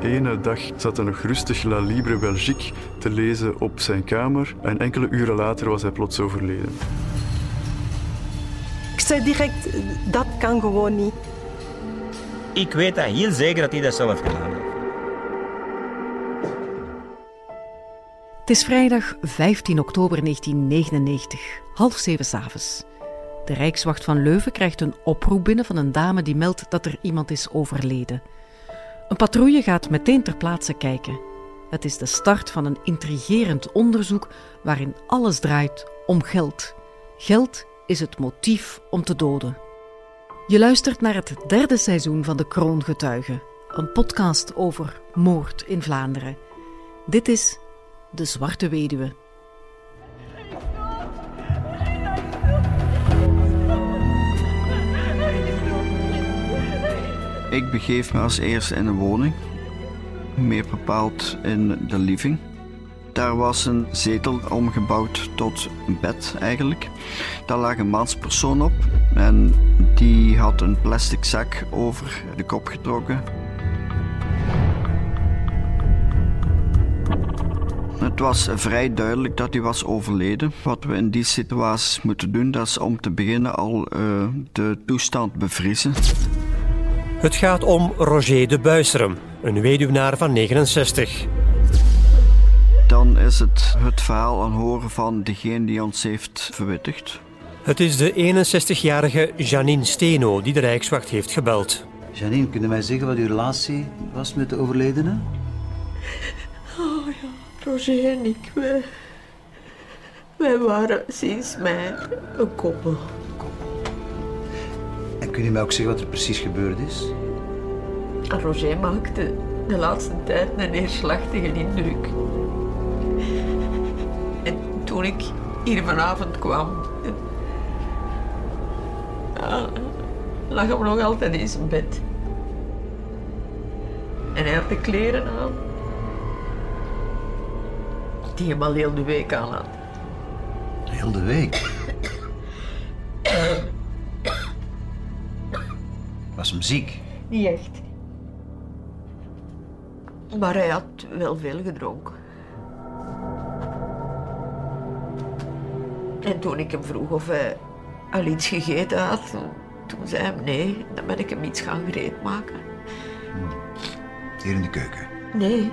ene dag zat hij nog rustig La Libre Belgique te lezen op zijn kamer en enkele uren later was hij plots overleden. Ik zei direct, dat kan gewoon niet. Ik weet dat heel zeker dat hij dat zelf gedaan heeft. Het is vrijdag 15 oktober 1999, half zeven s'avonds. De Rijkswacht van Leuven krijgt een oproep binnen van een dame die meldt dat er iemand is overleden. Een patrouille gaat meteen ter plaatse kijken. Het is de start van een intrigerend onderzoek waarin alles draait om geld. Geld is het motief om te doden. Je luistert naar het derde seizoen van De Kroongetuigen, een podcast over moord in Vlaanderen. Dit is De Zwarte Weduwe. Ik begeef me als eerste in een woning, meer bepaald in de living. Daar was een zetel omgebouwd tot een bed eigenlijk. Daar lag een manspersoon op en die had een plastic zak over de kop getrokken. Het was vrij duidelijk dat hij was overleden. Wat we in die situaties moeten doen, dat is om te beginnen al uh, de toestand bevriezen. Het gaat om Roger de Buiserum, een weduwnaar van 69. Dan is het het verhaal aan horen van degene die ons heeft verwittigd. Het is de 61-jarige Janine Steno die de Rijkswacht heeft gebeld. Janine, kun je mij zeggen wat uw relatie was met de overledene? Oh ja, Roger en ik, wij, wij waren sinds mij een koppel. Kun je mij ook zeggen wat er precies gebeurd is? Roger maakte de laatste tijd een neerslachtige indruk. En toen ik hier vanavond kwam, ja, lag hem nog altijd in zijn bed. En hij had de kleren aan die hem al heel de week aan had. Heel de week? Was hem ziek? Niet echt. Maar hij had wel veel gedronken. En toen ik hem vroeg of hij al iets gegeten had, toen zei hij nee, dan ben ik hem iets gaan gereed maken. Hier in de keuken? Nee.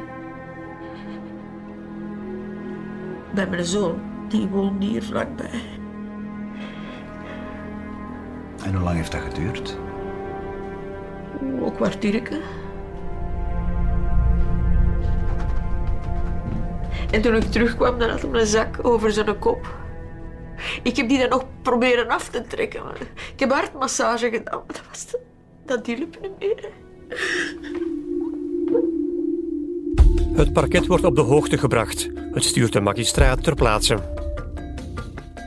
Bij mijn zoon, die woont hier vlakbij. En hoe lang heeft dat geduurd? Een kwartiertje. En toen ik terugkwam, dan had hij een zak over zijn kop. Ik heb die dan nog proberen af te trekken. Ik heb hartmassage gedaan, maar dat, was de, dat hielp niet meer. Het parket wordt op de hoogte gebracht. Het stuurt de magistraat ter plaatse.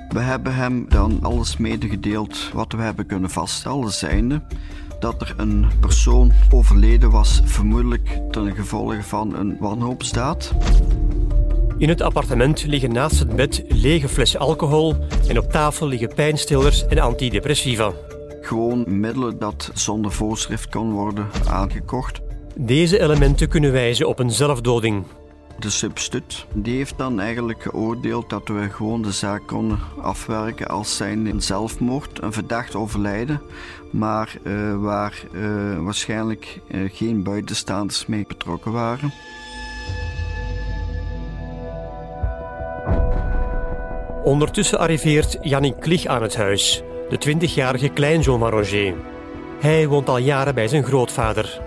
We hebben hem dan alles medegedeeld wat we hebben kunnen vaststellen, zijnde dat er een persoon overleden was, vermoedelijk ten gevolge van een wanhoopsdaad. In het appartement liggen naast het bed lege flessen alcohol en op tafel liggen pijnstillers en antidepressiva. Gewoon middelen dat zonder voorschrift kon worden aangekocht. Deze elementen kunnen wijzen op een zelfdoding. De substituut die heeft dan eigenlijk geoordeeld dat we gewoon de zaak konden afwerken als zijn een zelfmoord, een verdacht overlijden, maar uh, waar uh, waarschijnlijk uh, geen buitenstaanders mee betrokken waren. Ondertussen arriveert Jannik Klich aan het huis, de 20-jarige kleinzoon van Roger. Hij woont al jaren bij zijn grootvader.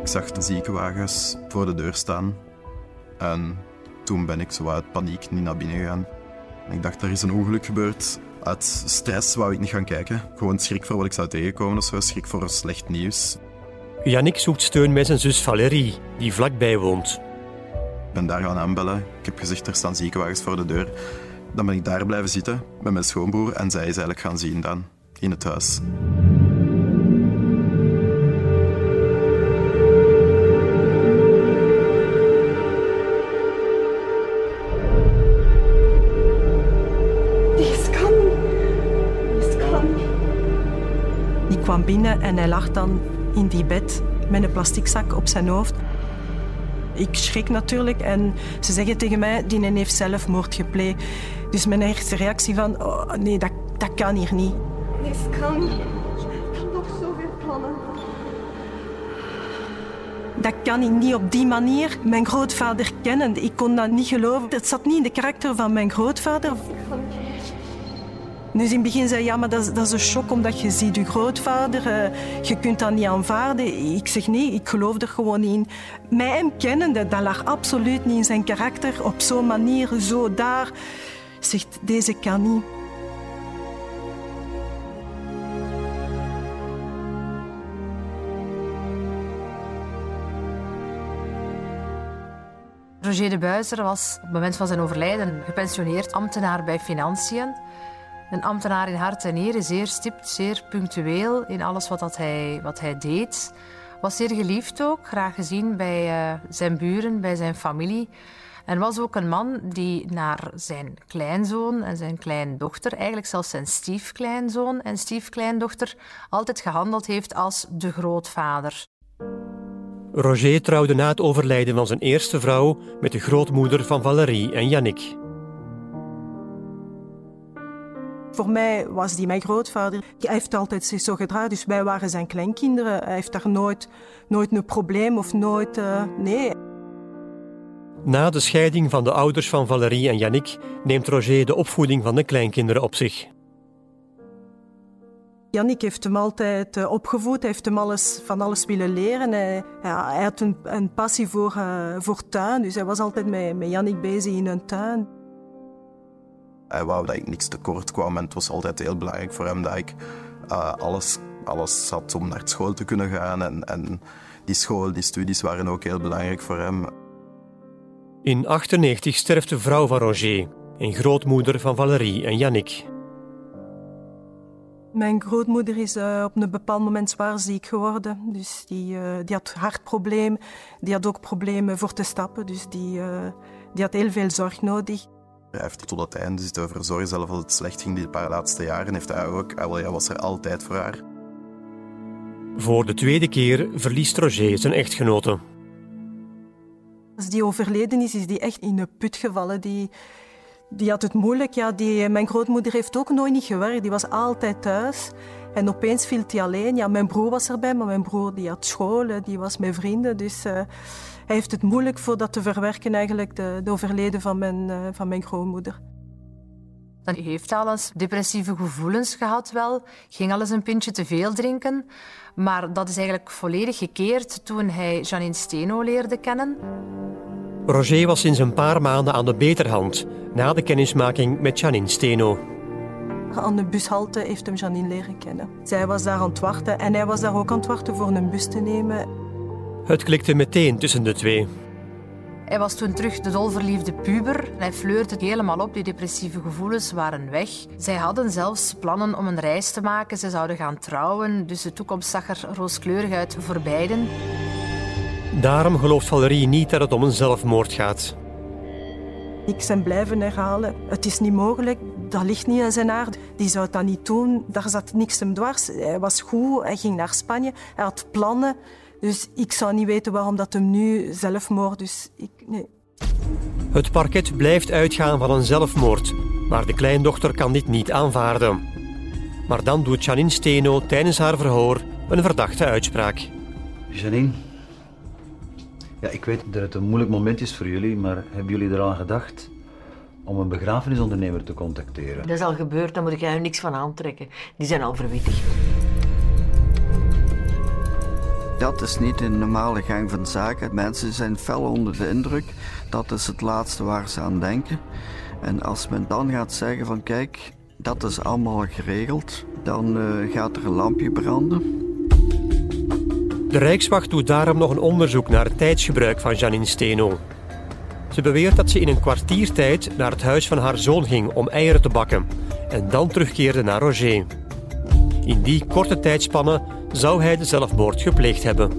Ik zag de ziekenwagens voor de deur staan. En toen ben ik zo uit paniek niet naar binnen gegaan. Ik dacht, er is een ongeluk gebeurd. Uit stress wou ik niet gaan kijken. Gewoon schrik voor wat ik zou tegenkomen of zo. Schrik voor slecht nieuws. Yannick zoekt steun bij zijn zus Valérie, die vlakbij woont. Ik ben daar gaan aanbellen. Ik heb gezegd, er staan ziekenwagens voor de deur. Dan ben ik daar blijven zitten met mijn schoonbroer en zij is eigenlijk gaan zien dan, in het huis. Kwam binnen en hij lag dan in die bed met een plastic zak op zijn hoofd. Ik schrik natuurlijk en ze zeggen tegen mij, die heeft zelfmoord gepleegd. Dus mijn eerste reactie van, oh, nee, dat, dat kan hier niet. Dit kan niet. Ik heb nog zoveel plannen. Dat kan ik niet op die manier mijn grootvader kennen. Ik kon dat niet geloven. Het zat niet in de karakter van mijn grootvader. Dus in het begin zei ja, maar dat is, dat is een shock omdat je ziet je grootvader. Uh, je kunt dat niet aanvaarden. Ik zeg nee, ik geloof er gewoon in. Mij hem kennende, dat lag absoluut niet in zijn karakter. Op zo'n manier, zo daar. Zegt, deze kan niet. Roger de Buizer was op het moment van zijn overlijden gepensioneerd ambtenaar bij Financiën. Een ambtenaar in hart en nieren, zeer stipt, zeer punctueel in alles wat, dat hij, wat hij deed. Was zeer geliefd ook, graag gezien bij uh, zijn buren, bij zijn familie. En was ook een man die naar zijn kleinzoon en zijn kleindochter, eigenlijk zelfs zijn stiefkleinzoon en stiefkleindochter, altijd gehandeld heeft als de grootvader. Roger trouwde na het overlijden van zijn eerste vrouw met de grootmoeder van Valérie en Yannick. Voor mij was die mijn grootvader. Hij heeft altijd zich zo gedragen, dus wij waren zijn kleinkinderen. Hij heeft daar nooit, nooit een probleem of nooit... Uh, nee. Na de scheiding van de ouders van Valérie en Yannick neemt Roger de opvoeding van de kleinkinderen op zich. Jannik heeft hem altijd uh, opgevoed, hij heeft hem alles, van alles willen leren. Hij, ja, hij had een, een passie voor, uh, voor tuin, dus hij was altijd met, met Jannik bezig in een tuin. Hij wou dat ik niks tekort kwam en het was altijd heel belangrijk voor hem dat ik uh, alles, alles had om naar school te kunnen gaan. En, en die school, die studies waren ook heel belangrijk voor hem. In 1998 sterft de vrouw van Roger, een grootmoeder van Valérie en Yannick. Mijn grootmoeder is uh, op een bepaald moment zwaar ziek geworden. Dus die, uh, die had hartproblemen. Die had ook problemen voor te stappen. Dus die, uh, die had heel veel zorg nodig. Hij heeft tot het einde zitten verzorgen, zelfs als het slecht ging die paar laatste jaren, heeft hij ook, hij was er altijd voor haar. Voor de tweede keer verliest Roger zijn echtgenote. Als die overleden is, is die echt in een put gevallen. Die, die had het moeilijk. Ja, die, mijn grootmoeder heeft ook nooit niet gewerkt. Die was altijd thuis. En opeens viel hij alleen. Ja, mijn broer was erbij, maar mijn broer die had school, die was met vrienden. Dus uh, hij heeft het moeilijk voor dat te verwerken, eigenlijk, de, de overleden van mijn, uh, van mijn grootmoeder. Dan heeft hij al eens depressieve gevoelens gehad wel. Ging al eens een pintje te veel drinken. Maar dat is eigenlijk volledig gekeerd toen hij Janine Steno leerde kennen. Roger was sinds een paar maanden aan de beterhand na de kennismaking met Janine Steno. Aan de bushalte heeft hem Janine leren kennen. Zij was daar aan het wachten en hij was daar ook aan het wachten voor een bus te nemen. Het klikte meteen tussen de twee. Hij was toen terug de dolverliefde puber. Hij fleurde het helemaal op, die depressieve gevoelens waren weg. Zij hadden zelfs plannen om een reis te maken. Ze zouden gaan trouwen, dus de toekomst zag er rooskleurig uit voor beiden. Daarom gelooft Valerie niet dat het om een zelfmoord gaat. Ik ben blijven herhalen. Het is niet mogelijk. Dat ligt niet in zijn aard. Die zou dat niet doen. Daar zat niks hem dwars. Hij was goed. Hij ging naar Spanje. Hij had plannen. Dus ik zou niet weten waarom dat hem nu zelfmoord... Dus ik, nee. Het parket blijft uitgaan van een zelfmoord. Maar de kleindochter kan dit niet aanvaarden. Maar dan doet Janine Steno tijdens haar verhoor een verdachte uitspraak. Janine, ja, ik weet dat het een moeilijk moment is voor jullie, maar hebben jullie er al aan gedacht om een begrafenisondernemer te contacteren? Dat is al gebeurd, daar moet ik er niks van aantrekken. Die zijn al verwittigd. Dat is niet de normale gang van zaken. Mensen zijn fel onder de indruk. Dat is het laatste waar ze aan denken. En als men dan gaat zeggen van kijk, dat is allemaal geregeld, dan uh, gaat er een lampje branden. De Rijkswacht doet daarom nog een onderzoek naar het tijdsgebruik van Janine Steno. Ze beweert dat ze in een kwartiertijd naar het huis van haar zoon ging om eieren te bakken en dan terugkeerde naar Roger. In die korte tijdspanne zou hij de zelfmoord gepleegd hebben.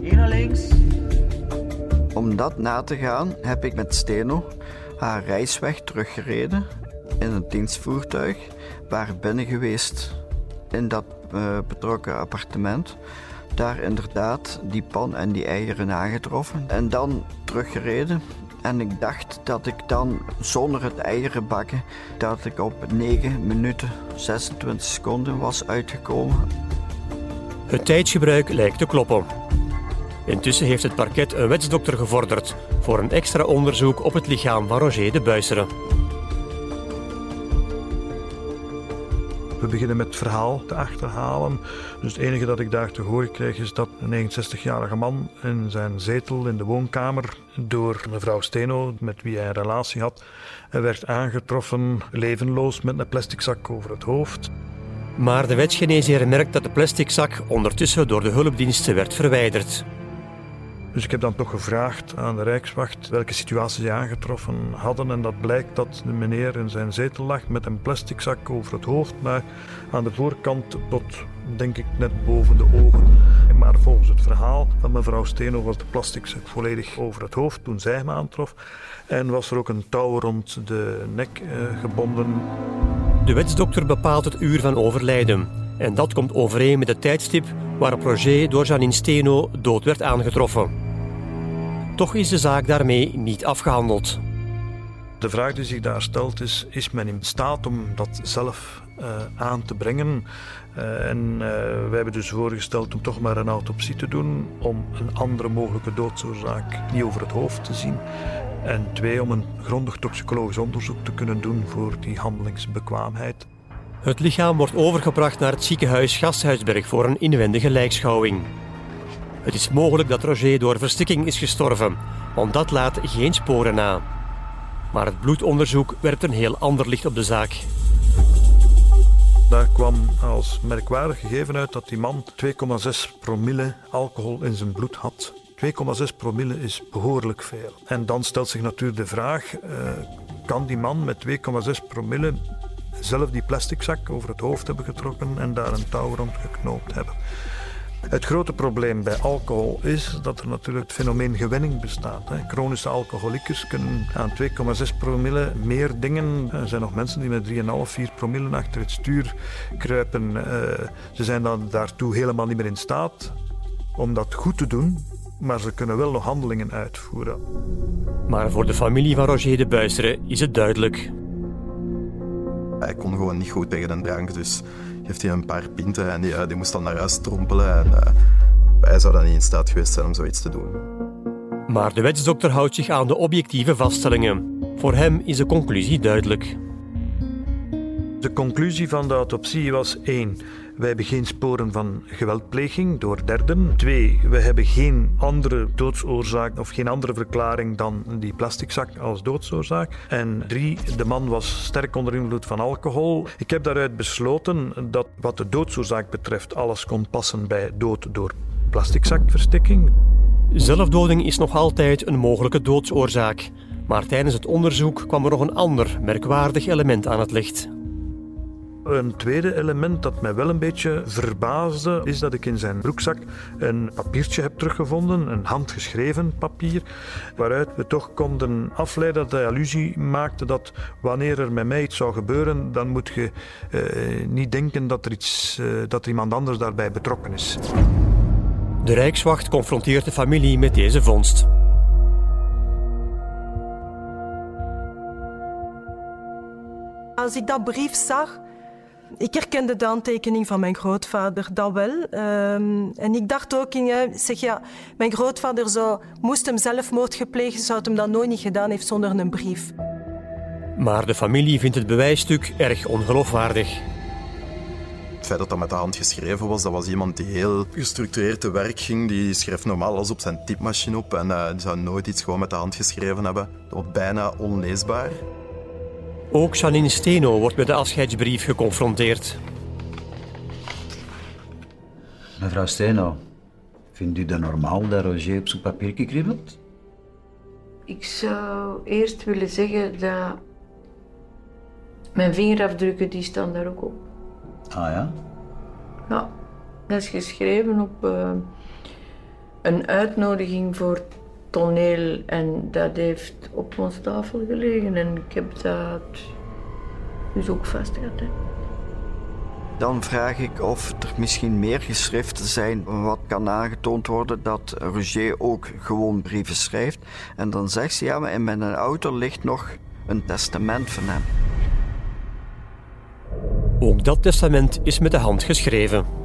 Hier naar links. Om dat na te gaan heb ik met Steno haar reisweg teruggereden in een dienstvoertuig, waar binnen geweest in dat uh, betrokken appartement. daar inderdaad die pan en die eieren aangetroffen. En dan teruggereden. En ik dacht dat ik dan zonder het eieren bakken, dat ik op 9 minuten 26 seconden was uitgekomen. Het tijdsgebruik lijkt te kloppen. Intussen heeft het parket een wetsdokter gevorderd voor een extra onderzoek op het lichaam van Roger de Buisseren. We beginnen met het verhaal te achterhalen. Dus het enige dat ik daar te horen krijg is dat een 69-jarige man in zijn zetel in de woonkamer door mevrouw Steno, met wie hij een relatie had, werd aangetroffen levenloos met een plastic zak over het hoofd. Maar de wetsgeneesheer merkt dat de plastic zak ondertussen door de hulpdiensten werd verwijderd. Dus ik heb dan toch gevraagd aan de Rijkswacht welke situatie ze aangetroffen hadden. En dat blijkt dat de meneer in zijn zetel lag met een plastic zak over het hoofd, maar aan de voorkant tot, denk ik, net boven de ogen. Maar volgens het verhaal van mevrouw Steno was de plastic zak volledig over het hoofd toen zij hem aantrof. En was er ook een touw rond de nek eh, gebonden. De wetsdokter bepaalt het uur van overlijden. En dat komt overeen met het tijdstip waarop Roger door Janine Steno dood werd aangetroffen. Toch is de zaak daarmee niet afgehandeld. De vraag die zich daar stelt is: is men in staat om dat zelf uh, aan te brengen? Uh, en uh, wij hebben dus voorgesteld om toch maar een autopsie te doen, om een andere mogelijke doodsoorzaak niet over het hoofd te zien. En twee, om een grondig toxicologisch onderzoek te kunnen doen voor die handelingsbekwaamheid. Het lichaam wordt overgebracht naar het ziekenhuis Gasthuisberg voor een inwendige lijkschouwing. Het is mogelijk dat Roger door verstikking is gestorven, want dat laat geen sporen na. Maar het bloedonderzoek werpt een heel ander licht op de zaak. Daar kwam als merkwaardig gegeven uit dat die man 2,6 promille alcohol in zijn bloed had. 2,6 promille is behoorlijk veel. En dan stelt zich natuurlijk de vraag: uh, kan die man met 2,6 promille zelf die plastic zak over het hoofd hebben getrokken en daar een touw rond geknoopt hebben? Het grote probleem bij alcohol is dat er natuurlijk het fenomeen gewenning bestaat. Chronische alcoholiekers kunnen aan 2,6 promille meer dingen. Er zijn nog mensen die met 3,5, 4 promille achter het stuur kruipen. Eh, ze zijn dan daartoe helemaal niet meer in staat om dat goed te doen. Maar ze kunnen wel nog handelingen uitvoeren. Maar voor de familie van Roger de Buisseren is het duidelijk. Hij kon gewoon niet goed tegen de drank, dus heeft hij een paar pinten en die, die moest dan naar huis trompelen. En, uh, hij zou dan niet in staat geweest zijn om zoiets te doen. Maar de wetsdokter houdt zich aan de objectieve vaststellingen. Voor hem is de conclusie duidelijk. De conclusie van de autopsie was één. Wij hebben geen sporen van geweldpleging door derden. Twee, we hebben geen andere doodsoorzaak of geen andere verklaring dan die plastic zak als doodsoorzaak. En drie, de man was sterk onder invloed van alcohol. Ik heb daaruit besloten dat wat de doodsoorzaak betreft alles kon passen bij dood door plastic zakverstikking. Zelfdoding is nog altijd een mogelijke doodsoorzaak. Maar tijdens het onderzoek kwam er nog een ander merkwaardig element aan het licht. Een tweede element dat mij wel een beetje verbaasde, is dat ik in zijn broekzak een papiertje heb teruggevonden, een handgeschreven papier, waaruit we toch konden afleiden dat hij allusie maakte dat wanneer er met mij iets zou gebeuren, dan moet je eh, niet denken dat er, iets, eh, dat er iemand anders daarbij betrokken is. De Rijkswacht confronteert de familie met deze vondst. Als ik dat brief zag, ik herkende de aantekening van mijn grootvader, dat wel. Um, en ik dacht ook, in, zeg ja, mijn grootvader zou, moest hem zelfmoord gepleegd, zou hem dat nooit niet gedaan heeft zonder een brief. Maar de familie vindt het bewijsstuk erg ongeloofwaardig. Het feit dat dat met de hand geschreven was, dat was iemand die heel gestructureerd te werk ging. Die schreef normaal alles op zijn typemachine op en uh, die zou nooit iets gewoon met de hand geschreven hebben. Dat was bijna onleesbaar. Ook Janine Steno wordt met de afscheidsbrief geconfronteerd. Mevrouw Steno, vindt u dat normaal dat Roger op zo'n papiertje kriebelt? Ik zou eerst willen zeggen dat mijn vingerafdrukken die staan daar ook op. Ah ja? Ja, dat is geschreven op uh, een uitnodiging voor toneel en dat heeft op ons tafel gelegen en ik heb dat dus ook vastgehad. Hè. Dan vraag ik of er misschien meer geschriften zijn wat kan aangetoond worden dat Roger ook gewoon brieven schrijft. En dan zegt ze ja, maar in mijn auto ligt nog een testament van hem. Ook dat testament is met de hand geschreven.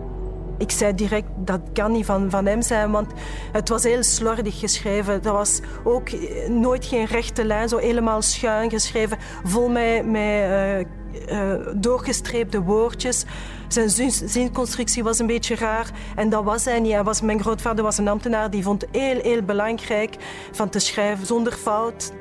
Ik zei direct, dat kan niet van, van hem zijn, want het was heel slordig geschreven. Dat was ook nooit geen rechte lijn, zo helemaal schuin geschreven, vol met, met uh, uh, doorgestreepte woordjes. Zijn zin, zinconstructie was een beetje raar en dat was hij niet. Was, mijn grootvader was een ambtenaar die vond heel, heel belangrijk van te schrijven zonder fout.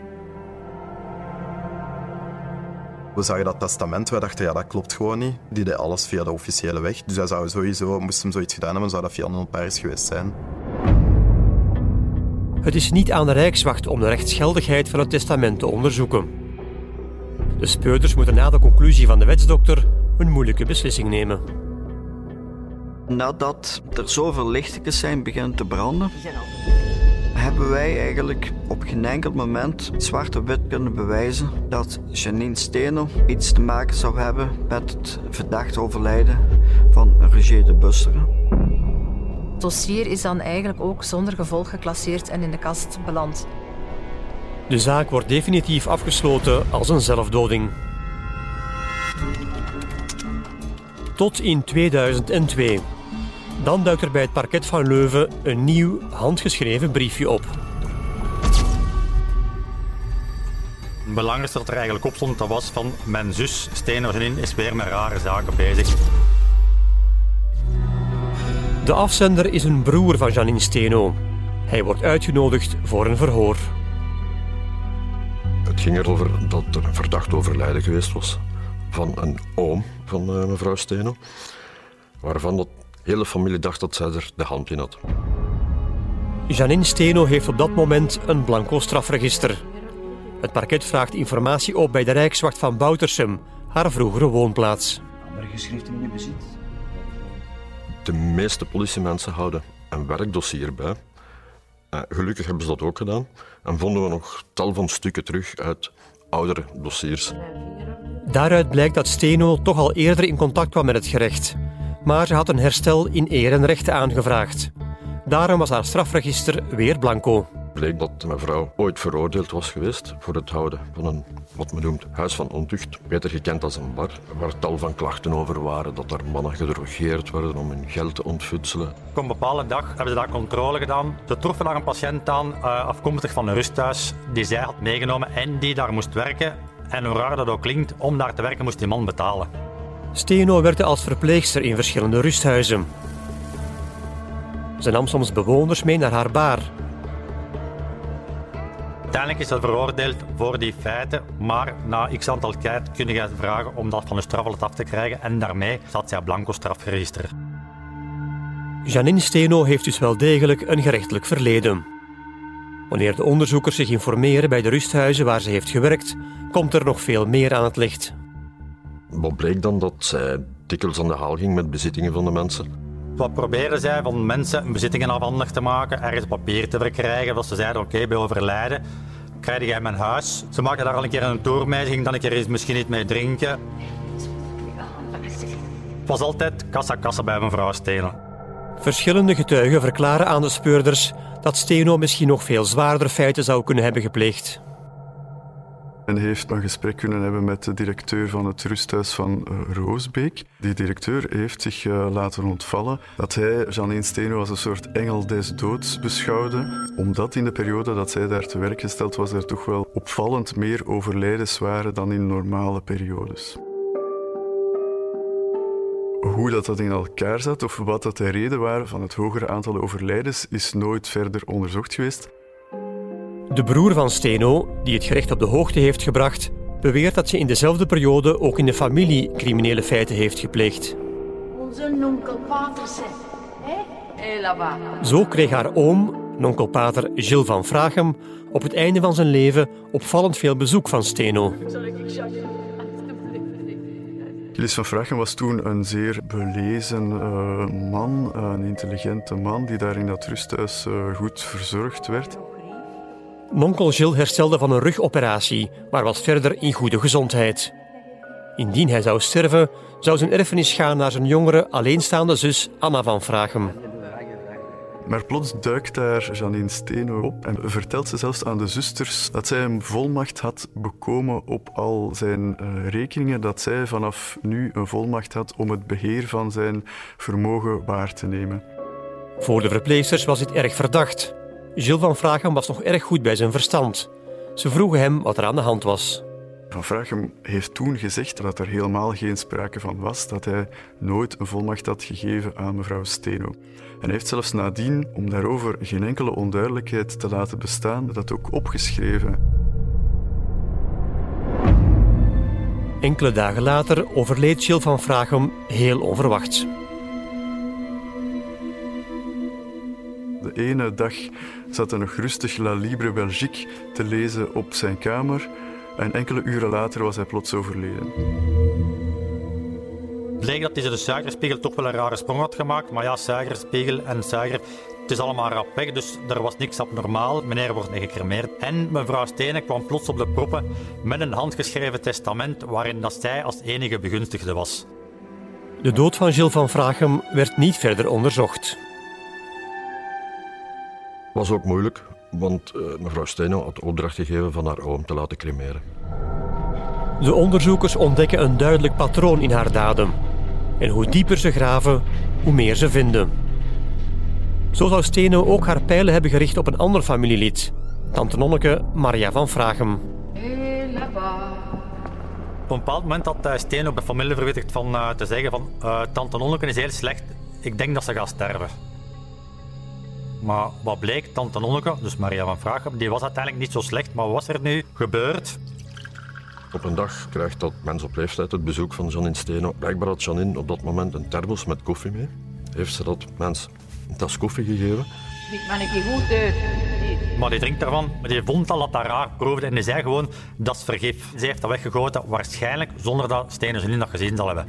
We zagen dat testament, wij dachten ja, dat klopt gewoon niet. Die deed alles via de officiële weg. Dus hij zou sowieso, moest hem zoiets gedaan hebben, zou dat via een notaris geweest zijn. Het is niet aan de Rijkswacht om de rechtsgeldigheid van het testament te onderzoeken. De speurders moeten na de conclusie van de wetsdokter een moeilijke beslissing nemen. Nadat er zoveel lichtjes zijn beginnen te branden, hebben wij eigenlijk op geen enkel moment zwart op wit kunnen bewijzen dat Janine Steno iets te maken zou hebben met het verdachte overlijden van Roger de Busseren. Het dossier is dan eigenlijk ook zonder gevolg geclasseerd en in de kast beland. De zaak wordt definitief afgesloten als een zelfdoding. Tot in 2002. Dan duikt er bij het parket van Leuven een nieuw handgeschreven briefje op. Het belangrijkste dat er eigenlijk op stond, dat was van mijn zus Steno is weer met rare zaken bezig. De afzender is een broer van Janine Steno. Hij wordt uitgenodigd voor een verhoor. Het ging erover dat er een verdacht overlijden geweest was van een oom van uh, mevrouw Steno, waarvan de hele familie dacht dat zij er de hand in had. Janine Steno heeft op dat moment een blanco strafregister. Het parket vraagt informatie op bij de Rijkswacht van Boutersum, haar vroegere woonplaats. Andere geschriften in je bezit? De meeste politiemensen houden een werkdossier bij. Uh, gelukkig hebben ze dat ook gedaan en vonden we nog tal van stukken terug uit oudere dossiers. Daaruit blijkt dat Steno toch al eerder in contact kwam met het gerecht. Maar ze had een herstel in eer en rechten aangevraagd. Daarom was haar strafregister weer blanco bleek dat mevrouw ooit veroordeeld was geweest voor het houden van een, wat men noemt, huis van ontucht, beter gekend als een bar, waar tal van klachten over waren dat er mannen gedrogeerd werden om hun geld te ontfutselen. Op een bepaalde dag hebben ze daar controle gedaan. Ze troffen daar een patiënt aan, uh, afkomstig van een rusthuis, die zij had meegenomen en die daar moest werken. En hoe raar dat ook klinkt, om daar te werken moest die man betalen. Steno werkte als verpleegster in verschillende rusthuizen. Ze nam soms bewoners mee naar haar bar Uiteindelijk is dat veroordeeld voor die feiten, maar na x aantal tijd kun je vragen om dat van de strafblad af te krijgen en daarmee staat zij blanco strafregister. Janine Steno heeft dus wel degelijk een gerechtelijk verleden. Wanneer de onderzoekers zich informeren bij de rusthuizen waar ze heeft gewerkt, komt er nog veel meer aan het licht. Wat bleek dan dat zij dikwijls aan de haal ging met bezittingen van de mensen? Wat proberen zij van mensen bezittingen afhandig te maken, ergens papier te verkrijgen, dat ze zeiden, oké, bij overlijden krijg jij mijn huis. Ze maakten daar al een keer een tour mee, ze ging dan een keer eens misschien niet mee drinken. Het was altijd kassa-kassa bij mevrouw Steno. Verschillende getuigen verklaren aan de speurders dat Steno misschien nog veel zwaardere feiten zou kunnen hebben gepleegd en heeft een gesprek kunnen hebben met de directeur van het rusthuis van uh, Roosbeek. Die directeur heeft zich uh, laten ontvallen dat hij Janine Steno als een soort engel des doods beschouwde, omdat in de periode dat zij daar te werk gesteld was, er toch wel opvallend meer overlijdens waren dan in normale periodes. Hoe dat, dat in elkaar zat of wat dat de reden waren van het hogere aantal overlijdens is nooit verder onderzocht geweest. De broer van Steno, die het gerecht op de hoogte heeft gebracht, beweert dat ze in dezelfde periode ook in de familie criminele feiten heeft gepleegd. Onze nonkelpater Zo kreeg haar oom, nonkelpater Gilles van Vrachem, op het einde van zijn leven opvallend veel bezoek van Steno. Gilles van Vrachem was toen een zeer belezen uh, man, een intelligente man die daar in dat rusthuis uh, goed verzorgd werd. Nonkel Gilles herstelde van een rugoperatie, maar was verder in goede gezondheid. Indien hij zou sterven, zou zijn erfenis gaan naar zijn jongere, alleenstaande zus Anna van Vragen. Maar plots duikt daar Janine Steno op en vertelt ze zelfs aan de zusters dat zij een volmacht had bekomen op al zijn uh, rekeningen, dat zij vanaf nu een volmacht had om het beheer van zijn vermogen waar te nemen. Voor de verpleegsters was dit erg verdacht. Gilles van Vragen was nog erg goed bij zijn verstand. Ze vroegen hem wat er aan de hand was. Van Vrachem heeft toen gezegd dat er helemaal geen sprake van was, dat hij nooit een volmacht had gegeven aan mevrouw Steno. En heeft zelfs nadien, om daarover geen enkele onduidelijkheid te laten bestaan, dat ook opgeschreven. Enkele dagen later overleed Gilles van Vrachem heel onverwachts. De ene dag zat hij nog rustig La Libre Belgique te lezen op zijn kamer en enkele uren later was hij plots overleden. Bleek dat hij de suikerspiegel toch wel een rare sprong had gemaakt. Maar ja, suikerspiegel en suiker, het is allemaal rap weg, dus er was niks abnormaal. Meneer wordt niet gecremeerd. En mevrouw Stenen kwam plots op de proppen met een handgeschreven testament waarin dat zij als enige begunstigde was. De dood van Gilles van Vrachem werd niet verder onderzocht. Was ook moeilijk, want uh, mevrouw Steno had opdracht gegeven van haar oom te laten cremeren. De onderzoekers ontdekken een duidelijk patroon in haar daden. En hoe dieper ze graven, hoe meer ze vinden. Zo zou Steno ook haar pijlen hebben gericht op een ander familielid, tante Nonneke Maria van Vragem. Op een bepaald moment had uh, Steno de familie verwittigd van uh, te zeggen van uh, tante Nonneke is heel slecht, ik denk dat ze gaat sterven. Maar wat bleek, tante Nonneke, dus Maria van Vragem, die was uiteindelijk niet zo slecht, maar wat was er nu gebeurd? Op een dag krijgt dat mens op leeftijd het bezoek van Janine Steno. Blijkbaar had Janine op dat moment een thermos met koffie mee. Heeft ze dat mens een tas koffie gegeven? Ik ben ik goed uit. Maar die drinkt daarvan, maar die vond al dat dat raar proefde en die zei gewoon, dat is vergif. Ze heeft dat weggegoten, waarschijnlijk zonder dat Steno Janine dat gezien zal hebben.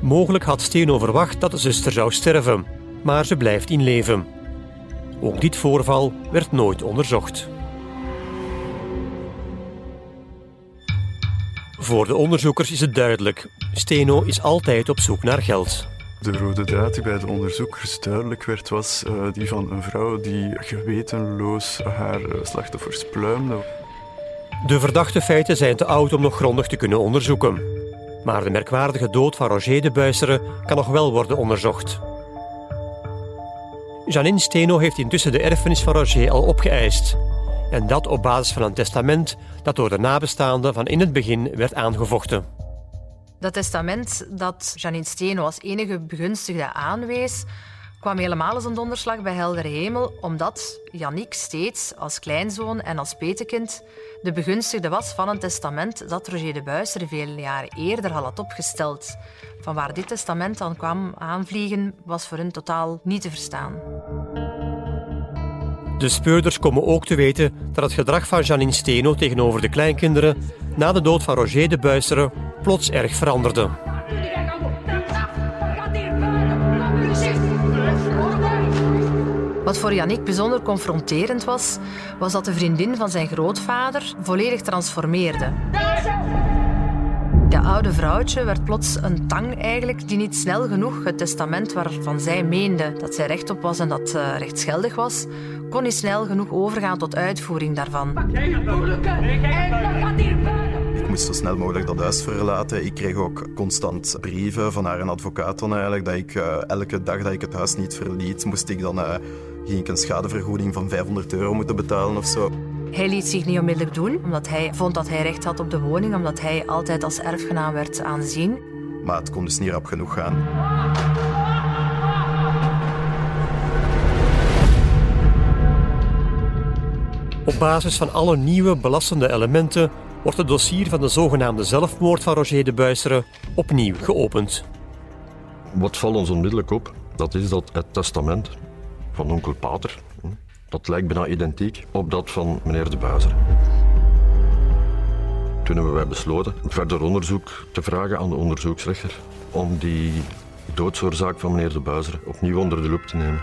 Mogelijk had Steno verwacht dat de zuster zou sterven, maar ze blijft in leven. Ook dit voorval werd nooit onderzocht. Voor de onderzoekers is het duidelijk: Steno is altijd op zoek naar geld. De rode draad die bij de onderzoekers duidelijk werd, was uh, die van een vrouw die gewetenloos haar uh, slachtoffers pluimde. De verdachte feiten zijn te oud om nog grondig te kunnen onderzoeken. Maar de merkwaardige dood van Roger de Buisseren kan nog wel worden onderzocht. Janine Steno heeft intussen de erfenis van Roger al opgeëist. En dat op basis van een testament dat door de nabestaanden van in het begin werd aangevochten. Dat testament dat Janine Steno als enige begunstigde aanwees, kwam helemaal als een donderslag bij heldere hemel, omdat Yannick steeds als kleinzoon en als petekind de begunstigde was van een testament dat Roger de Buisser vele jaren eerder had opgesteld. Van waar dit testament dan kwam aanvliegen, was voor hen totaal niet te verstaan. De speurders komen ook te weten dat het gedrag van Janine Steno tegenover de kleinkinderen na de dood van Roger de Buisseren plots erg veranderde. Wat voor Yannick bijzonder confronterend was, was dat de vriendin van zijn grootvader volledig transformeerde. De oude vrouwtje werd plots een tang eigenlijk die niet snel genoeg het testament waarvan zij meende dat zij recht op was en dat uh, rechtsgeldig was, kon niet snel genoeg overgaan tot uitvoering daarvan. Ik moest zo snel mogelijk dat huis verlaten. Ik kreeg ook constant brieven van haar advocaat dan eigenlijk, dat ik uh, elke dag dat ik het huis niet verliet, moest ik dan uh, ging ik een schadevergoeding van 500 euro moeten betalen of zo. Hij liet zich niet onmiddellijk doen, omdat hij vond dat hij recht had op de woning, omdat hij altijd als erfgenaam werd aanzien. Maar het kon dus niet rap genoeg gaan. Op basis van alle nieuwe belastende elementen wordt het dossier van de zogenaamde zelfmoord van Roger de Buisseren opnieuw geopend. Wat valt ons onmiddellijk op, dat is dat het testament van onkel Pater, dat lijkt bijna identiek op dat van meneer de Buizer. Toen hebben wij besloten verder onderzoek te vragen aan de onderzoeksrechter om die doodsoorzaak van meneer de Buizer opnieuw onder de loep te nemen.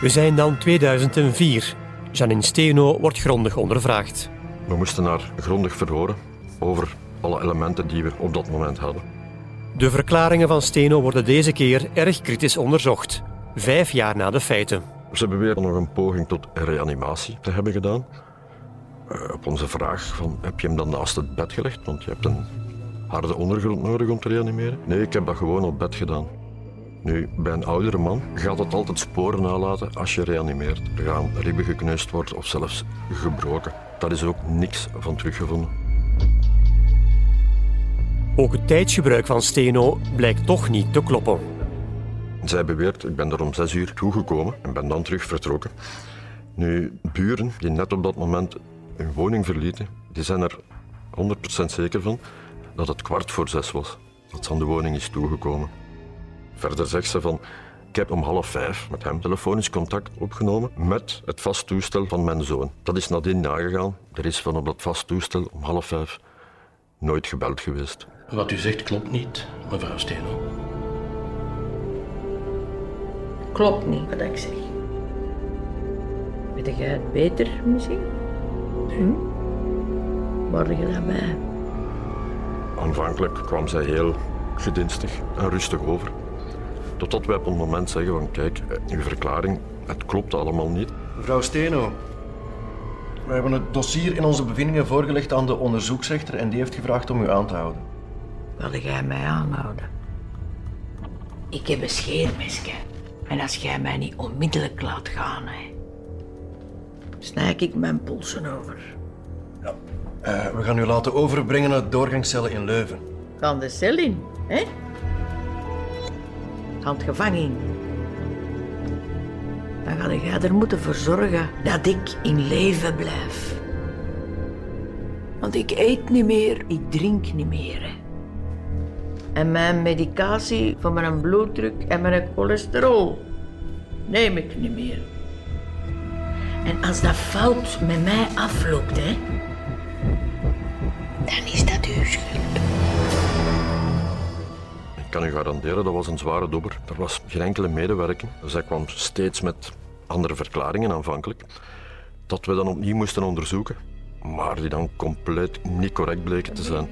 We zijn dan 2004. Janine Steno wordt grondig ondervraagd. We moesten haar grondig verhoren over alle elementen die we op dat moment hadden. De verklaringen van Steno worden deze keer erg kritisch onderzocht, vijf jaar na de feiten. Ze beweren nog een poging tot reanimatie te hebben gedaan. Uh, op onze vraag van, heb je hem dan naast het bed gelegd? Want je hebt een harde ondergrond nodig om te reanimeren. Nee, ik heb dat gewoon op bed gedaan. Nu, bij een oudere man gaat het altijd sporen nalaten als je reanimeert. Er gaan ribben gekneusd worden of zelfs gebroken. Daar is ook niks van teruggevonden. Ook het tijdsgebruik van Steno blijkt toch niet te kloppen. Zij beweert, ik ben er om zes uur toegekomen en ben dan terug vertrokken. Nu, buren die net op dat moment hun woning verlieten, die zijn er 100% zeker van dat het kwart voor zes was dat ze aan de woning is toegekomen. Verder zegt ze van, ik heb om half vijf met hem telefonisch contact opgenomen met het vast toestel van mijn zoon. Dat is nadien nagegaan. Er is van op dat vast toestel om half vijf nooit gebeld geweest. Wat u zegt klopt niet, mevrouw Steno. Klopt niet wat ik zeg. Weet jij het beter misschien? Hm? Word je daarbij? Aanvankelijk kwam zij heel gedienstig en rustig over. Totdat wij op een moment zeggen van kijk, uw verklaring, het klopt allemaal niet. Mevrouw Steno, we hebben het dossier in onze bevindingen voorgelegd aan de onderzoeksrechter en die heeft gevraagd om u aan te houden. Wil jij mij aanhouden? Ik heb een scheermesje. En als jij mij niet onmiddellijk laat gaan, hè, snij ik mijn polsen over. Ja. Uh, we gaan u laten overbrengen naar doorgangscellen in Leuven. Gaan de cel in, hè? Gaan het gevangen in. Dan ga jij er moeten voor zorgen dat ik in leven blijf. Want ik eet niet meer, ik drink niet meer. Hè. En mijn medicatie voor mijn bloeddruk en mijn cholesterol neem ik niet meer. En als dat fout met mij afloopt, hè, dan is dat uw schuld. Ik kan u garanderen, dat was een zware dobber. Er was geen enkele medewerking. Zij kwam steeds met andere verklaringen aanvankelijk, dat we dan opnieuw moesten onderzoeken, maar die dan compleet niet correct bleken te zijn.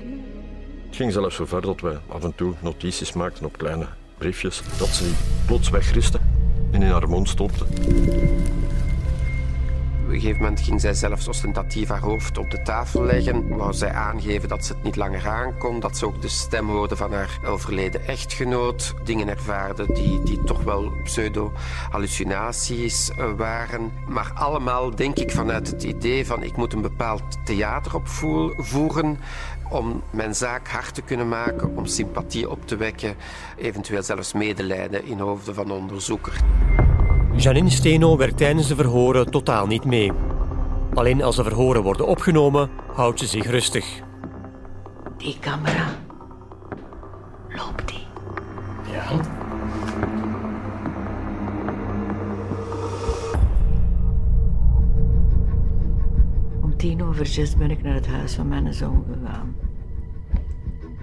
Het ging zelfs zo ver dat wij af en toe notities maakten op kleine briefjes dat ze plots wegristen en in haar mond stopte. Een gegeven moment ging zij zelfs ostentatief haar hoofd op de tafel leggen. Wou zij aangeven dat ze het niet langer aankon. Dat ze ook de stem hoorde van haar overleden echtgenoot. Dingen ervaarde die, die toch wel pseudo-hallucinaties eh, waren. Maar allemaal denk ik vanuit het idee van ik moet een bepaald theater opvoeren om mijn zaak hard te kunnen maken, om sympathie op te wekken, eventueel zelfs medelijden in hoofden van de onderzoeker. Janine Steno werkt tijdens de verhoren totaal niet mee. Alleen als de verhoren worden opgenomen, houdt ze zich rustig. Die camera. Loopt die? Ja. Om tien over zes ben ik naar het huis van mijn zoon gegaan.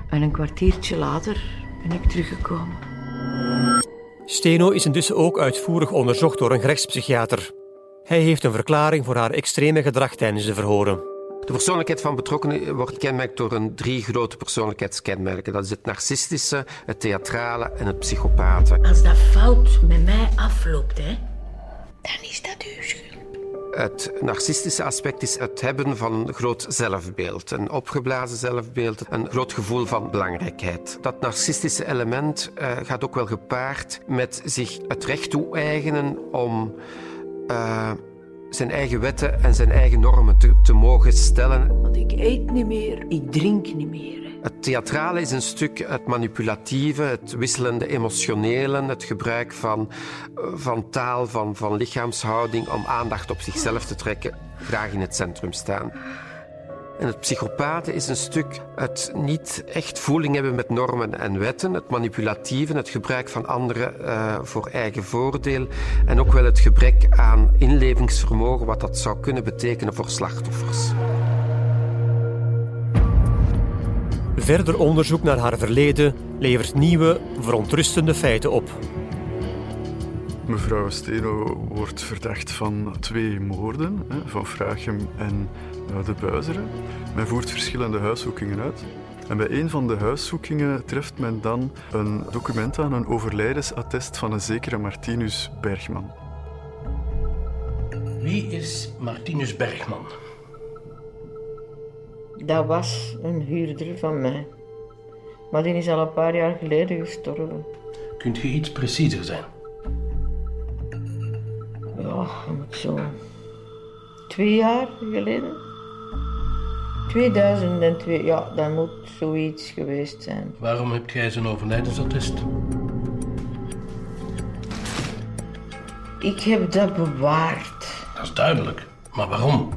En een kwartiertje later ben ik teruggekomen. Steno is intussen ook uitvoerig onderzocht door een gerechtspsychiater. Hij heeft een verklaring voor haar extreme gedrag tijdens de verhoren. De persoonlijkheid van betrokkenen wordt kenmerkt door een drie grote persoonlijkheidskenmerken. Dat is het narcistische, het theatrale en het psychopathe. Als dat fout met mij afloopt, hè, dan is dat uw schuld. Het narcistische aspect is het hebben van een groot zelfbeeld. Een opgeblazen zelfbeeld, een groot gevoel van belangrijkheid. Dat narcistische element uh, gaat ook wel gepaard met zich het recht toe-eigenen om uh, zijn eigen wetten en zijn eigen normen te, te mogen stellen. Want ik eet niet meer, ik drink niet meer. Het theatrale is een stuk het manipulatieve, het wisselende emotionele, het gebruik van, van taal, van, van lichaamshouding om aandacht op zichzelf te trekken, graag in het centrum staan. En het psychopaten is een stuk het niet echt voeling hebben met normen en wetten, het manipulatieve, het gebruik van anderen uh, voor eigen voordeel en ook wel het gebrek aan inlevingsvermogen, wat dat zou kunnen betekenen voor slachtoffers. Verder onderzoek naar haar verleden levert nieuwe, verontrustende feiten op. Mevrouw Steno wordt verdacht van twee moorden, van Frachem en eh, de Buizeren. Men voert verschillende huiszoekingen uit. En bij een van de huiszoekingen treft men dan een document aan, een overlijdensattest van een zekere Martinus Bergman. Wie is Martinus Bergman? Dat was een huurder van mij. Maar die is al een paar jaar geleden gestorven. Kunt je iets preciezer zijn? Ja, moet zo. Twee jaar geleden? 2002, ja, dat moet zoiets geweest zijn. Waarom heb jij zijn overlijdensattest? Ik heb dat bewaard. Dat is duidelijk. Maar waarom?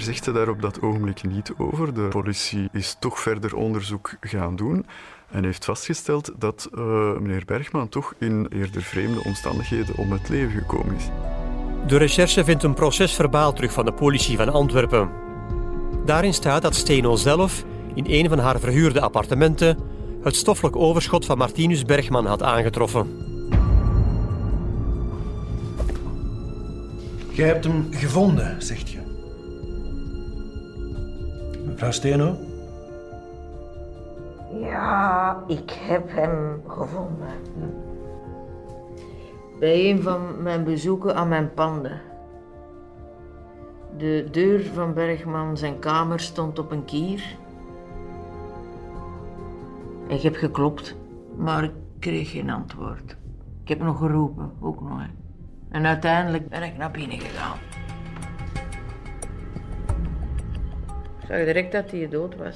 Meer zegt ze daar op dat ogenblik niet over. De politie is toch verder onderzoek gaan doen en heeft vastgesteld dat uh, meneer Bergman toch in eerder vreemde omstandigheden om het leven gekomen is. De recherche vindt een procesverbaal terug van de politie van Antwerpen. Daarin staat dat Steno zelf in een van haar verhuurde appartementen het stoffelijk overschot van Martinus Bergman had aangetroffen. Jij hebt hem gevonden, zegt je. Mevrouw Steno? Ja, ik heb hem gevonden. Bij een van mijn bezoeken aan mijn panden. De deur van Bergman zijn kamer stond op een kier. Ik heb geklopt, maar ik kreeg geen antwoord. Ik heb nog geroepen, ook nog. En uiteindelijk ben ik naar binnen gegaan. Zag direct dat hij dood was.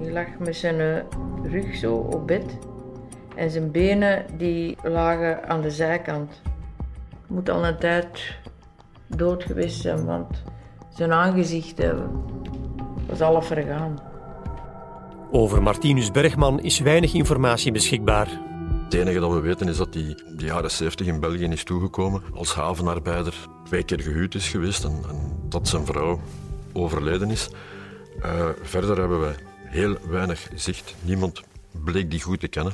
Hij lag met zijn eh, rug zo op bed. En zijn benen die lagen aan de zijkant. Moet al een tijd dood geweest zijn, want zijn aangezicht eh, was al vergaan. Over Martinus Bergman is weinig informatie beschikbaar. Het enige dat we weten is dat hij de jaren 70 in België is toegekomen als havenarbeider, twee keer gehuwd is geweest en, en dat zijn vrouw overleden is. Uh, verder hebben wij heel weinig zicht. Niemand bleek die goed te kennen.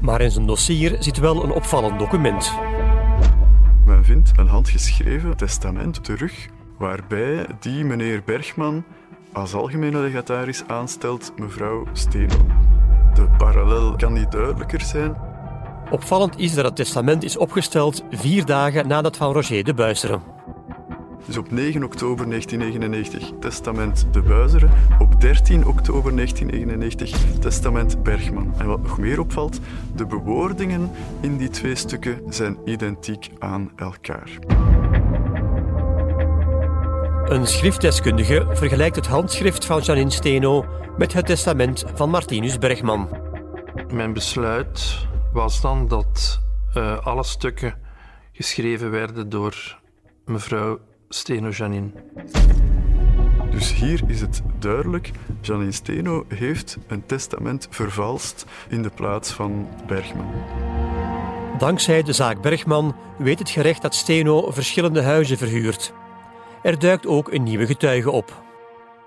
Maar in zijn dossier zit wel een opvallend document. Men vindt een handgeschreven testament terug waarbij die meneer Bergman als algemene legataris aanstelt mevrouw Steno. De parallel kan niet duidelijker zijn. Opvallend is dat het testament is opgesteld vier dagen nadat van Roger de Buisseren. Dus op 9 oktober 1999 testament De Buizeren, op 13 oktober 1999 testament Bergman. En wat nog meer opvalt, de bewoordingen in die twee stukken zijn identiek aan elkaar. Een schriftdeskundige vergelijkt het handschrift van Janine Steno met het testament van Martinus Bergman. Mijn besluit was dan dat uh, alle stukken geschreven werden door mevrouw Steno Janine. Dus hier is het duidelijk, Janine Steno heeft een testament vervalst in de plaats van Bergman. Dankzij de zaak Bergman weet het gerecht dat Steno verschillende huizen verhuurt. Er duikt ook een nieuwe getuige op.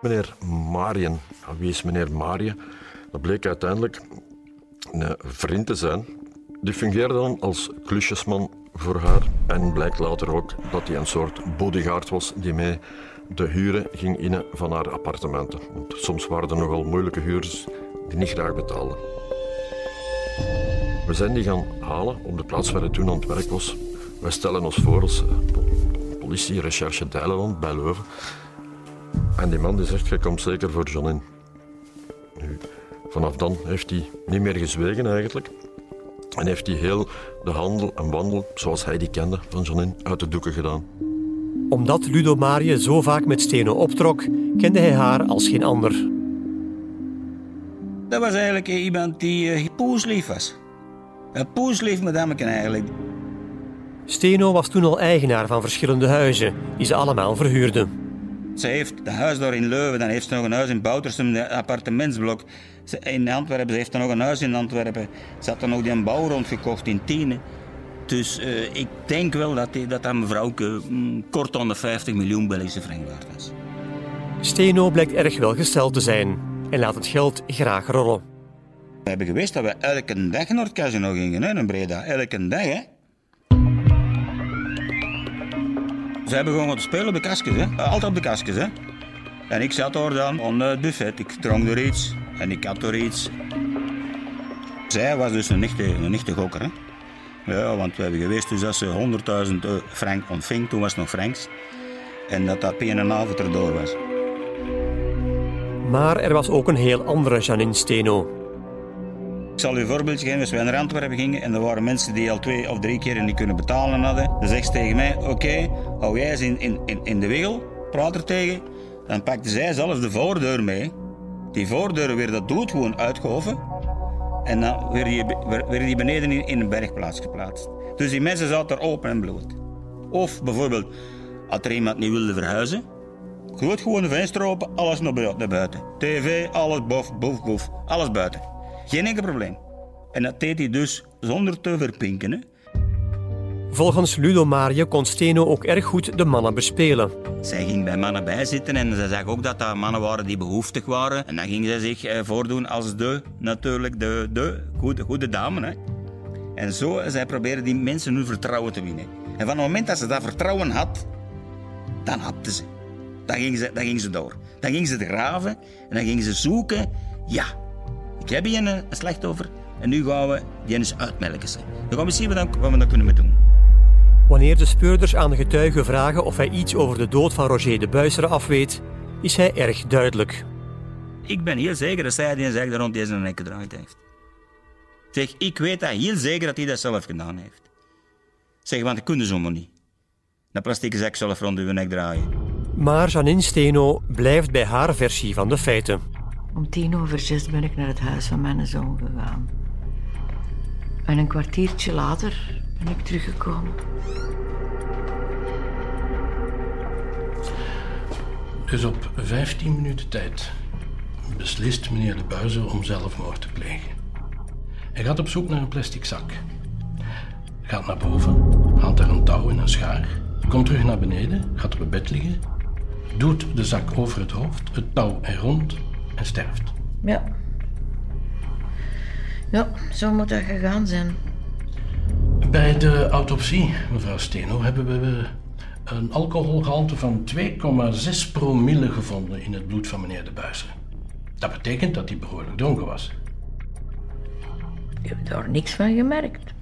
Meneer Marien. Wie is meneer Marien? Dat bleek uiteindelijk een vriend te zijn. Die fungeerde dan als klusjesman voor haar. En blijkt later ook dat hij een soort bodyguard was die mee de huren ging innen van haar appartementen. Want soms waren er nogal moeilijke huurders die niet graag betaalden. We zijn die gaan halen op de plaats waar hij toen aan het werk was. Wij stellen ons voor als politie, recherche Dijlenland bij Leuven. En die man die zegt, je komt zeker voor John Nu, vanaf dan heeft hij niet meer gezwegen eigenlijk. En heeft hij heel de handel en wandel, zoals hij die kende van Jonin, uit de doeken gedaan. Omdat Ludo Marie zo vaak met Steno optrok, kende hij haar als geen ander. Dat was eigenlijk iemand die uh, poeslief was. Een poeslief madameke eigenlijk. Steno was toen al eigenaar van verschillende huizen, die ze allemaal verhuurden. Ze heeft een huis daar in Leuven, dan heeft ze nog een huis in Boutersum, een appartementsblok. in Antwerpen, ze heeft er nog een huis in Antwerpen. Ze had er nog die een bouw rondgekocht in Tiene. Dus uh, ik denk wel dat die, dat, dat mevrouw mm, kort onder 50 miljoen Belgische frank waard was. Steno blijkt erg welgesteld te zijn en laat het geld graag rollen. We hebben gewist dat we elke dag naar het casino gingen, hè, in Breda. Elke dag, hè. Ze hebben gewoon te spelen op de kastjes, hè. Altijd op de kastjes, hè. En ik zat daar dan onder het buffet. Ik dronk er iets en ik had er iets. Zij was dus een echte, een echte gokker, hè. Ja, want we hebben geweest dus dat ze 100.000 frank ontving. Toen was het nog franks. En dat dat een avond erdoor was. Maar er was ook een heel andere Janine Steno. Ik zal u een voorbeeldje geven. Als wij naar Antwerpen gingen en er waren mensen die al twee of drie keer niet kunnen betalen hadden, dan zegt ze tegen mij: Oké, hou jij eens in, in, in de wegel, praat er tegen. Dan pakte zij zelfs de voordeur mee. Die voordeur weer dat doet gewoon uitgehoven. En dan werd die, die beneden in, in een bergplaats geplaatst. Dus die mensen zaten er open en bloot. Of bijvoorbeeld, als er iemand niet wilde verhuizen, Goed gewoon de venster open, alles naar buiten. TV, alles bof, bof, bof. Alles buiten. Geen enkel probleem. En dat deed hij dus zonder te verpinken. Hè? Volgens Ludo Marie kon Steno ook erg goed de mannen bespelen. Zij ging bij mannen bijzitten en ze zag ook dat dat mannen waren die behoeftig waren. En dan ging zij zich eh, voordoen als de, natuurlijk, de, de goede, goede dame. Hè? En zo, zij probeerde die mensen hun vertrouwen te winnen. En van het moment dat ze dat vertrouwen had, dan hapte ze. Dan ging ze, dan ging ze door. Dan ging ze graven en dan ging ze zoeken. Ja, ik heb hier een, slachtoffer en nu gaan we die eens uitmelken. Dan gaan we zien wat, we dan kunnen doen. Wanneer de speurders aan de getuige vragen of hij iets over de dood van Roger de Buisseren afweet, is hij erg duidelijk. Ik ben heel zeker dat zij die zich rond deze nek gedraaid heeft. Zeg, ik weet dat heel zeker dat hij dat zelf gedaan heeft. Zeg, want dat kunnen ze maar niet. Dat plastic zak zelf rond uw nek draaien. Maar Janine Steno blijft bij haar versie van de feiten. Om tien over zes ben ik naar het huis van mijn zoon gegaan. En een kwartiertje later ben ik teruggekomen. Dus op 15 minuten tijd beslist meneer de Buizer om zelfmoord te plegen. Hij gaat op zoek naar een plastic zak. Gaat naar boven, haalt daar een touw en een schaar, komt terug naar beneden, gaat op het bed liggen, doet de zak over het hoofd, het touw er rond en sterft. Ja. Ja, zo moet dat gegaan zijn. Bij de autopsie, mevrouw Steno, hebben we een alcoholgehalte van 2,6 promille gevonden in het bloed van meneer de Buizer. Dat betekent dat hij behoorlijk dronken was. Ik heb daar niks van gemerkt.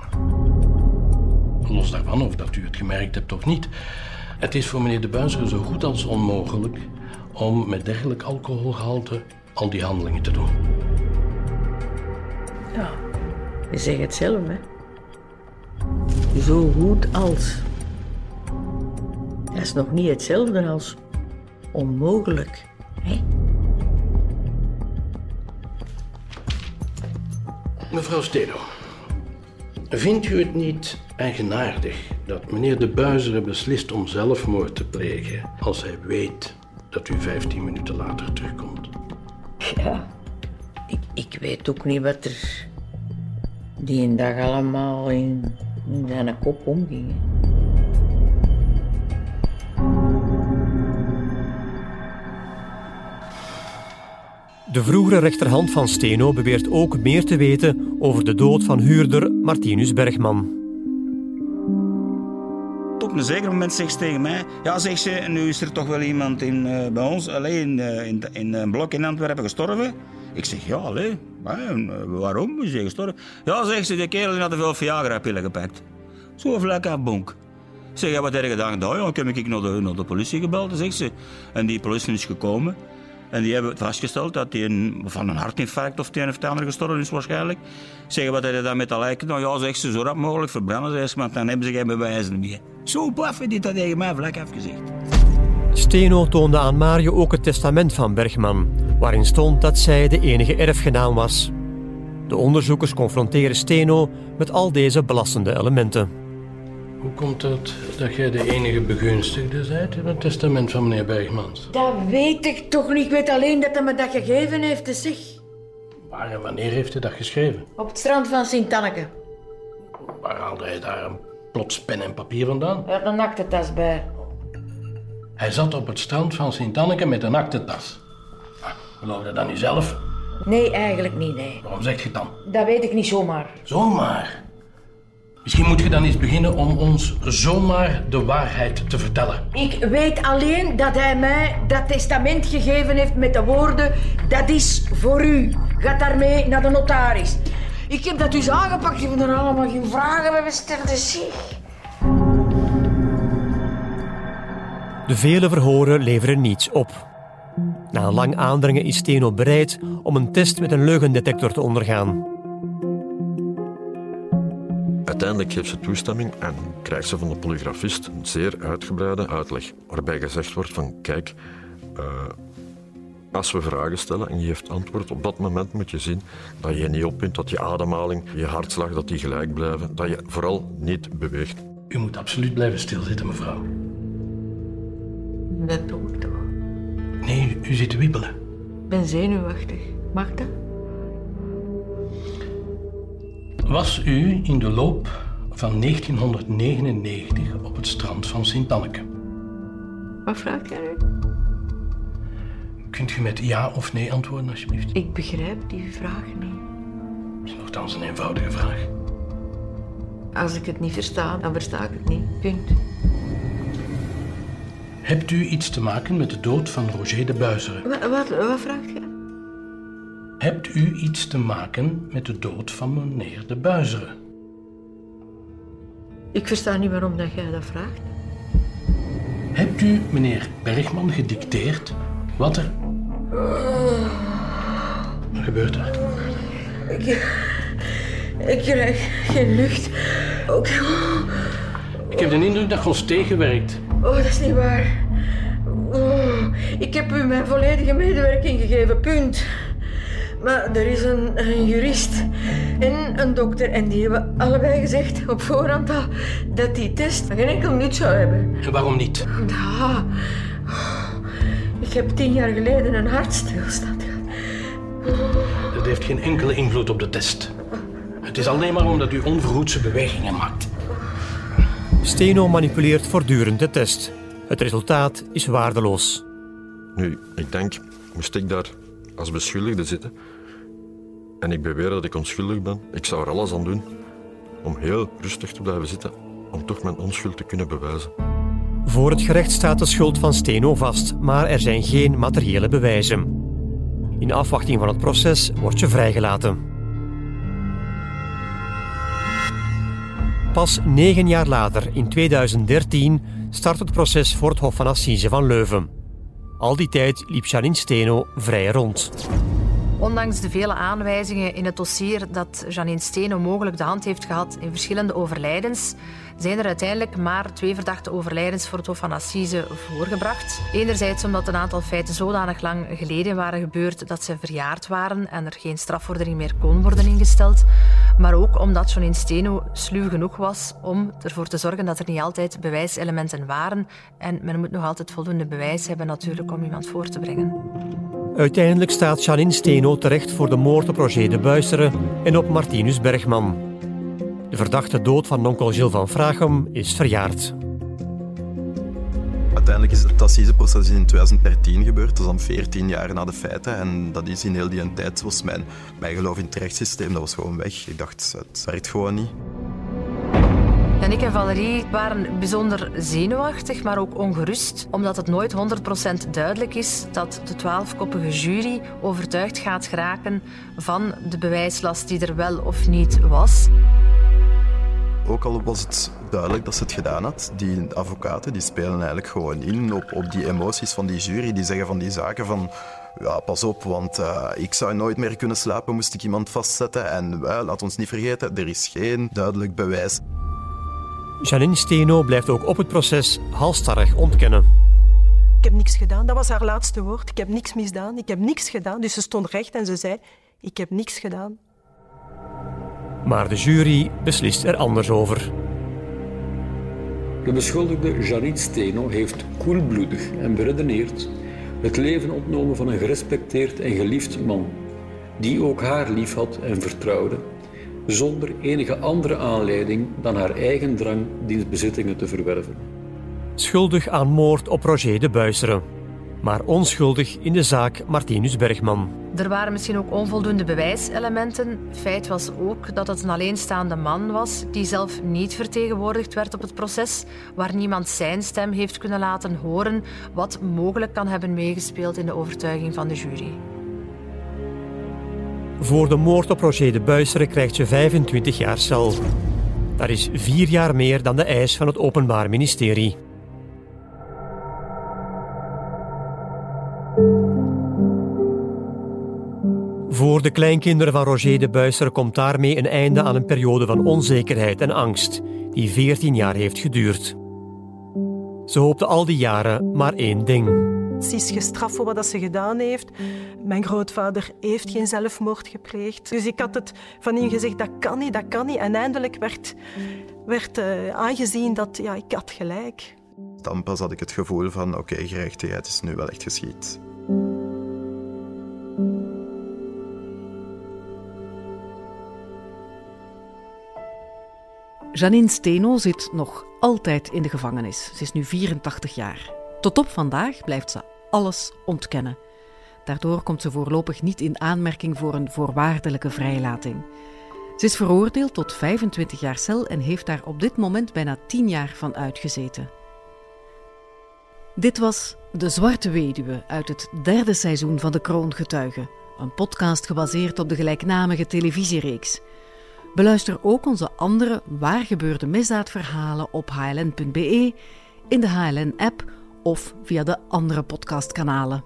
Los daarvan of dat u het gemerkt hebt of niet. Het is voor meneer de Buizer zo goed als onmogelijk om met dergelijk alcoholgehalte al die handelingen te doen. Ja, je zegt het zelf, hè. Zo goed als. Dat is nog niet hetzelfde als onmogelijk, hè? Mevrouw Steno, vindt u het niet eigenaardig dat meneer de Buizeren beslist om zelfmoord te plegen als hij weet dat u 15 minuten later terugkomt? Ik, ik weet ook niet wat er die een dag allemaal in, in zijn kop omging. De vroegere rechterhand van Steno beweert ook meer te weten over de dood van huurder Martinus Bergman. Een zeker moment zegt ze tegen mij: Ja, zegt ze, nu is er toch wel iemand in, uh, bij ons alleen uh, in, in een blok in Antwerpen gestorven. Ik zeg: Ja, alleen. waarom is hij gestorven? Ja, zegt ze, de kerel had te veel Viagra-pillen gepakt. Zo vlek aan bonk. Zeg, ja, wat heb je gedaan? Nou, ja, ik heb ik naar de, naar de politie gebeld, zegt ze. En die politie is gekomen. En die hebben vastgesteld dat hij van een hartinfarct of het een of het gestorven is waarschijnlijk. Zeggen wat hij dan met dat lijken? Nou ja, zegt ze, zo rap mogelijk verbranden ze, want dan hebben ze geen bewijzen meer. Zo blaffen die dat tegen mij vlak afgezegd. Steno toonde aan Mario ook het testament van Bergman, waarin stond dat zij de enige erfgenaam was. De onderzoekers confronteren Steno met al deze belastende elementen. Hoe komt het dat jij de enige begunstigde bent in het testament van meneer Bergmans? Dat weet ik toch niet. Ik weet alleen dat hij me dat gegeven heeft, te zeg. Waar en wanneer heeft hij dat geschreven? Op het strand van Sint-Anneke. Waar haalde hij daar een plots pen en papier vandaan? Hij had een aktentas bij. Hij zat op het strand van Sint-Anneke met een aktentas. Ah, geloof je dat niet zelf? Nee, eigenlijk niet, nee. Waarom zeg je het dan? Dat weet ik niet zomaar. Zomaar? Misschien moet je dan eens beginnen om ons zomaar de waarheid te vertellen. Ik weet alleen dat hij mij dat testament gegeven heeft met de woorden: dat is voor u. Ga daarmee naar de notaris. Ik heb dat dus aangepakt. Je moet er allemaal geen vragen bij stellen. Zeg. De vele verhoren leveren niets op. Na een lang aandringen is Steno bereid om een test met een leugendetector te ondergaan. Uiteindelijk geeft ze toestemming en krijgt ze van de polygrafist een zeer uitgebreide uitleg, waarbij gezegd wordt van kijk, uh, als we vragen stellen en je geeft antwoord, op dat moment moet je zien dat je niet opwint, dat je ademhaling, je hartslag, dat die gelijk blijven, dat je vooral niet beweegt. U moet absoluut blijven stilzitten, mevrouw. Dat doe ik toch. Nee, u zit te wiebelen. Ik ben zenuwachtig. Mag dat? Was u in de loop van 1999 op het strand van Sint-Anneke? Wat vraagt jij nu? Kunt u met ja of nee antwoorden, alsjeblieft? Ik begrijp die vraag niet. Het is nogthans een eenvoudige vraag. Als ik het niet versta, dan versta ik het niet. Punt. Hebt u iets te maken met de dood van Roger de Buizeren? Wat, wat, wat vraagt? Hebt u iets te maken met de dood van meneer de Buizeren? Ik versta niet waarom dat jij dat vraagt. Hebt u meneer Bergman gedicteerd wat er... Wat gebeurt er? Ik, ik krijg geen lucht. Ook... Ik heb de indruk dat je ons tegenwerkt. Oh, dat is niet waar. Oh, ik heb u mijn volledige medewerking gegeven, punt. Maar er is een, een, jurist en een dokter en die hebben allebei gezegd op voorhand al dat die test geen enkel nut zou hebben. En waarom niet? Ja, ik heb tien jaar geleden een hartstilstand gehad. Dat heeft geen enkele invloed op de test. Het is alleen maar omdat u onverhoedse bewegingen maakt. Steno manipuleert voortdurend de test. Het resultaat is waardeloos. Nu, ik denk, moest ik daar als beschuldigde zitten en ik beweer dat ik onschuldig ben, ik zou er alles aan doen om heel rustig te blijven zitten, om toch mijn onschuld te kunnen bewijzen. Voor het gerecht staat de schuld van Steno vast, maar er zijn geen materiële bewijzen. In afwachting van het proces wordt je vrijgelaten. Pas negen jaar later, in 2013, start het proces voor het Hof van Assise van Leuven. Al die tijd liep Janine Steno vrij rond. Ondanks de vele aanwijzingen in het dossier dat Janine Steno mogelijk de hand heeft gehad in verschillende overlijdens, zijn er uiteindelijk maar twee verdachte overlijdens voor het Hof van Assise voorgebracht. Enerzijds omdat een aantal feiten zodanig lang geleden waren gebeurd dat ze verjaard waren en er geen strafvordering meer kon worden ingesteld, maar ook omdat Janine Steno sluw genoeg was om ervoor te zorgen dat er niet altijd bewijselementen waren en men moet nog altijd voldoende bewijs hebben natuurlijk om iemand voor te brengen. Uiteindelijk staat Janine Steno terecht voor de moord op Roger de Buisseren en op Martinus Bergman. De verdachte dood van onkel Gilles van Vrachem is verjaard. Uiteindelijk is het assiseproces in 2013 gebeurd, dat is dan 14 jaar na de feiten. En dat is in heel die tijd, was mijn, mijn geloof in het rechtssysteem, dat was gewoon weg. Ik dacht, het werkt gewoon niet. Yannick en Valerie waren bijzonder zenuwachtig, maar ook ongerust, omdat het nooit 100% duidelijk is dat de twaalfkoppige jury overtuigd gaat geraken van de bewijslast die er wel of niet was. Ook al was het duidelijk dat ze het gedaan had, die advocaten die spelen eigenlijk gewoon in op, op die emoties van die jury. Die zeggen van die zaken van ja, pas op, want uh, ik zou nooit meer kunnen slapen moest ik iemand vastzetten. En uh, laat ons niet vergeten, er is geen duidelijk bewijs. Janine Steno blijft ook op het proces halstarrig ontkennen. Ik heb niks gedaan, dat was haar laatste woord. Ik heb niks misdaan, ik heb niks gedaan. Dus ze stond recht en ze zei, ik heb niks gedaan. Maar de jury beslist er anders over. De beschuldigde Janine Steno heeft koelbloedig en beredeneerd het leven ontnomen van een gerespecteerd en geliefd man, die ook haar liefhad en vertrouwde, zonder enige andere aanleiding dan haar eigen drang diens bezittingen te verwerven. Schuldig aan moord op Roger de Buisseren, maar onschuldig in de zaak Martinus Bergman. Er waren misschien ook onvoldoende bewijselementen. Feit was ook dat het een alleenstaande man was die zelf niet vertegenwoordigd werd op het proces, waar niemand zijn stem heeft kunnen laten horen, wat mogelijk kan hebben meegespeeld in de overtuiging van de jury. Voor de moord op Roger de Buisseren krijgt ze 25 jaar cel. Dat is vier jaar meer dan de eis van het Openbaar Ministerie. Voor de kleinkinderen van Roger de Buisser komt daarmee een einde aan een periode van onzekerheid en angst, die 14 jaar heeft geduurd. Ze hoopte al die jaren maar één ding. Ze is gestraft voor wat ze gedaan heeft. Mijn grootvader heeft geen zelfmoord gepleegd. Dus ik had het van hem gezegd, dat kan niet, dat kan niet. En eindelijk werd, werd uh, aangezien dat ja, ik had gelijk. Dan pas had ik het gevoel van, oké, okay, gerechtigheid is nu wel echt geschied. Janine Steno zit nog altijd in de gevangenis. Ze is nu 84 jaar. Tot op vandaag blijft ze alles ontkennen. Daardoor komt ze voorlopig niet in aanmerking voor een voorwaardelijke vrijlating. Ze is veroordeeld tot 25 jaar cel en heeft daar op dit moment bijna 10 jaar van uitgezeten. Dit was De Zwarte Weduwe uit het derde seizoen van De Kroongetuigen, een podcast gebaseerd op de gelijknamige televisiereeks. Beluister ook onze andere waargebeurde misdaadverhalen op hln.be, in de HLN-app of via de andere podcastkanalen.